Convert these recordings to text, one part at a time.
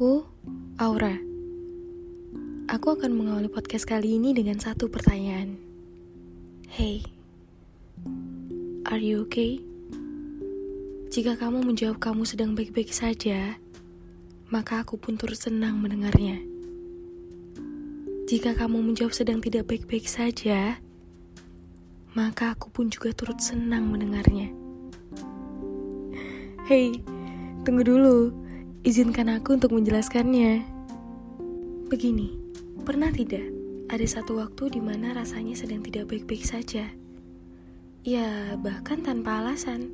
Aku, Aura. Aku akan mengawali podcast kali ini dengan satu pertanyaan. Hey, are you okay? Jika kamu menjawab kamu sedang baik-baik saja, maka aku pun turut senang mendengarnya. Jika kamu menjawab sedang tidak baik-baik saja, maka aku pun juga turut senang mendengarnya. Hey, tunggu dulu. Izinkan aku untuk menjelaskannya. Begini, pernah tidak ada satu waktu di mana rasanya sedang tidak baik-baik saja? Ya, bahkan tanpa alasan.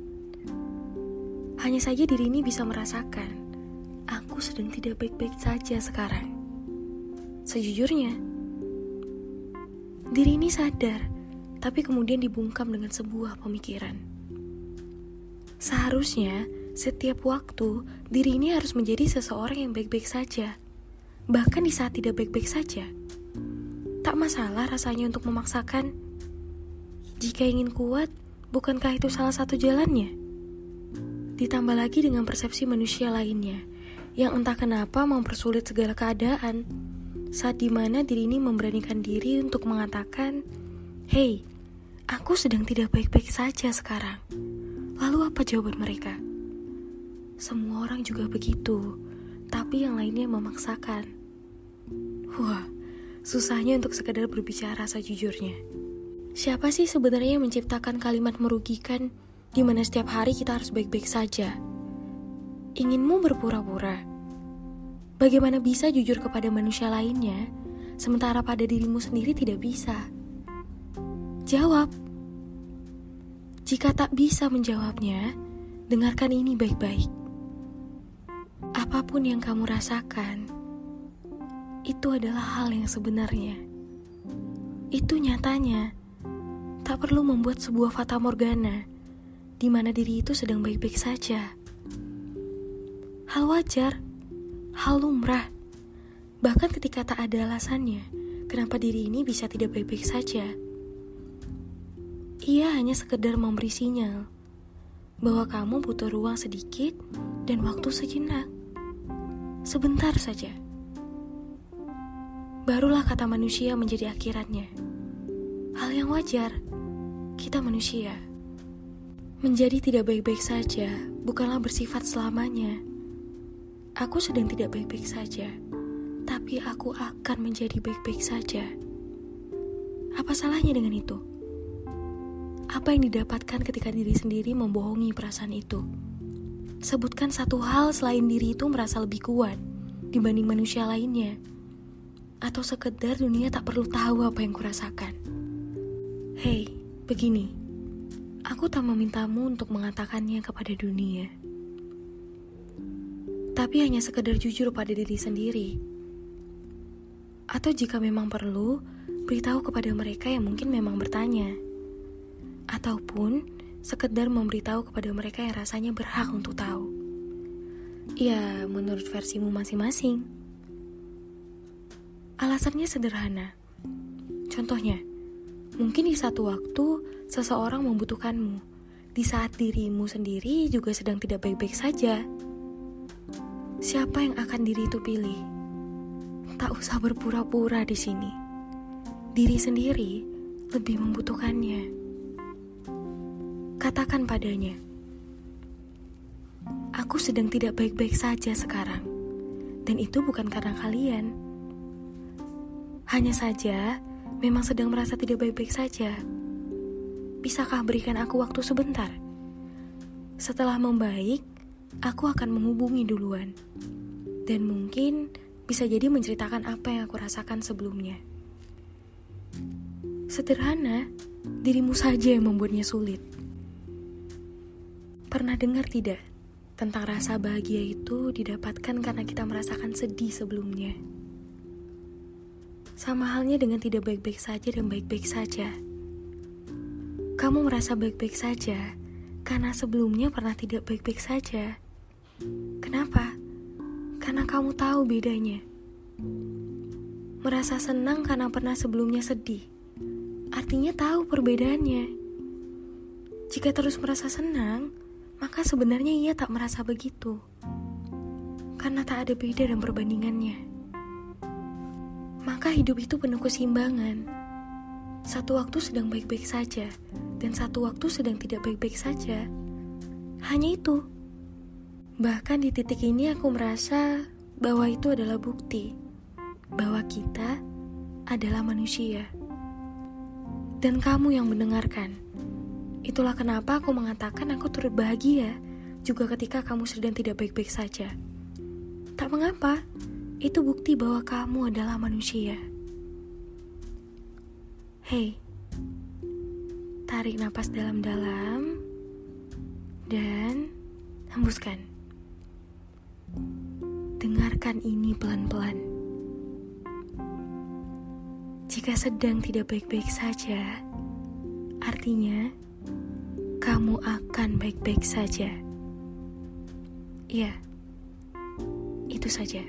Hanya saja diri ini bisa merasakan, aku sedang tidak baik-baik saja sekarang. Sejujurnya, diri ini sadar, tapi kemudian dibungkam dengan sebuah pemikiran. Seharusnya, setiap waktu, diri ini harus menjadi seseorang yang baik-baik saja. Bahkan di saat tidak baik-baik saja. Tak masalah rasanya untuk memaksakan. Jika ingin kuat, bukankah itu salah satu jalannya? Ditambah lagi dengan persepsi manusia lainnya, yang entah kenapa mempersulit segala keadaan. Saat di mana diri ini memberanikan diri untuk mengatakan, Hei, aku sedang tidak baik-baik saja sekarang. Lalu apa jawaban mereka? Semua orang juga begitu, tapi yang lainnya memaksakan. Wah, susahnya untuk sekadar berbicara sejujurnya. Siapa sih sebenarnya yang menciptakan kalimat merugikan di mana setiap hari kita harus baik-baik saja? Inginmu berpura-pura. Bagaimana bisa jujur kepada manusia lainnya, sementara pada dirimu sendiri tidak bisa? Jawab. Jika tak bisa menjawabnya, dengarkan ini baik-baik. Apa pun yang kamu rasakan, itu adalah hal yang sebenarnya. Itu nyatanya, tak perlu membuat sebuah fata morgana di mana diri itu sedang baik-baik saja. Hal wajar, hal lumrah, bahkan ketika tak ada alasannya, kenapa diri ini bisa tidak baik-baik saja. Ia hanya sekedar memberi sinyal bahwa kamu butuh ruang sedikit dan waktu sejenak sebentar saja. Barulah kata manusia menjadi akhiratnya. Hal yang wajar, kita manusia. Menjadi tidak baik-baik saja bukanlah bersifat selamanya. Aku sedang tidak baik-baik saja, tapi aku akan menjadi baik-baik saja. Apa salahnya dengan itu? Apa yang didapatkan ketika diri sendiri membohongi perasaan itu? Sebutkan satu hal selain diri itu merasa lebih kuat dibanding manusia lainnya. Atau sekedar dunia tak perlu tahu apa yang kurasakan. Hei, begini. Aku tak memintamu untuk mengatakannya kepada dunia. Tapi hanya sekedar jujur pada diri sendiri. Atau jika memang perlu, beritahu kepada mereka yang mungkin memang bertanya. Ataupun sekedar memberitahu kepada mereka yang rasanya berhak untuk tahu. Ya, menurut versimu masing-masing. Alasannya sederhana. Contohnya, mungkin di satu waktu seseorang membutuhkanmu, di saat dirimu sendiri juga sedang tidak baik-baik saja. Siapa yang akan diri itu pilih? Tak usah berpura-pura di sini. Diri sendiri lebih membutuhkannya. Katakan padanya, "Aku sedang tidak baik-baik saja sekarang, dan itu bukan karena kalian. Hanya saja, memang sedang merasa tidak baik-baik saja. Bisakah berikan aku waktu sebentar? Setelah membaik, aku akan menghubungi duluan, dan mungkin bisa jadi menceritakan apa yang aku rasakan sebelumnya." Sederhana, dirimu saja yang membuatnya sulit. Pernah dengar tidak tentang rasa bahagia itu didapatkan karena kita merasakan sedih sebelumnya? Sama halnya dengan tidak baik-baik saja dan baik-baik saja. Kamu merasa baik-baik saja karena sebelumnya pernah tidak baik-baik saja. Kenapa? Karena kamu tahu bedanya. Merasa senang karena pernah sebelumnya sedih. Artinya tahu perbedaannya. Jika terus merasa senang, maka sebenarnya ia tak merasa begitu. karena tak ada beda dan perbandingannya. Maka hidup itu penuh keseimbangan. Satu waktu sedang baik-baik saja, dan satu waktu sedang tidak baik-baik saja. Hanya itu. Bahkan di titik ini aku merasa bahwa itu adalah bukti bahwa kita adalah manusia. Dan kamu yang mendengarkan. Itulah kenapa aku mengatakan aku turut bahagia juga ketika kamu sedang tidak baik-baik saja. Tak mengapa, itu bukti bahwa kamu adalah manusia. Hei, tarik napas dalam-dalam dan hembuskan. Dengarkan ini pelan-pelan. Jika sedang tidak baik-baik saja, artinya kamu akan baik-baik saja. Ya, itu saja.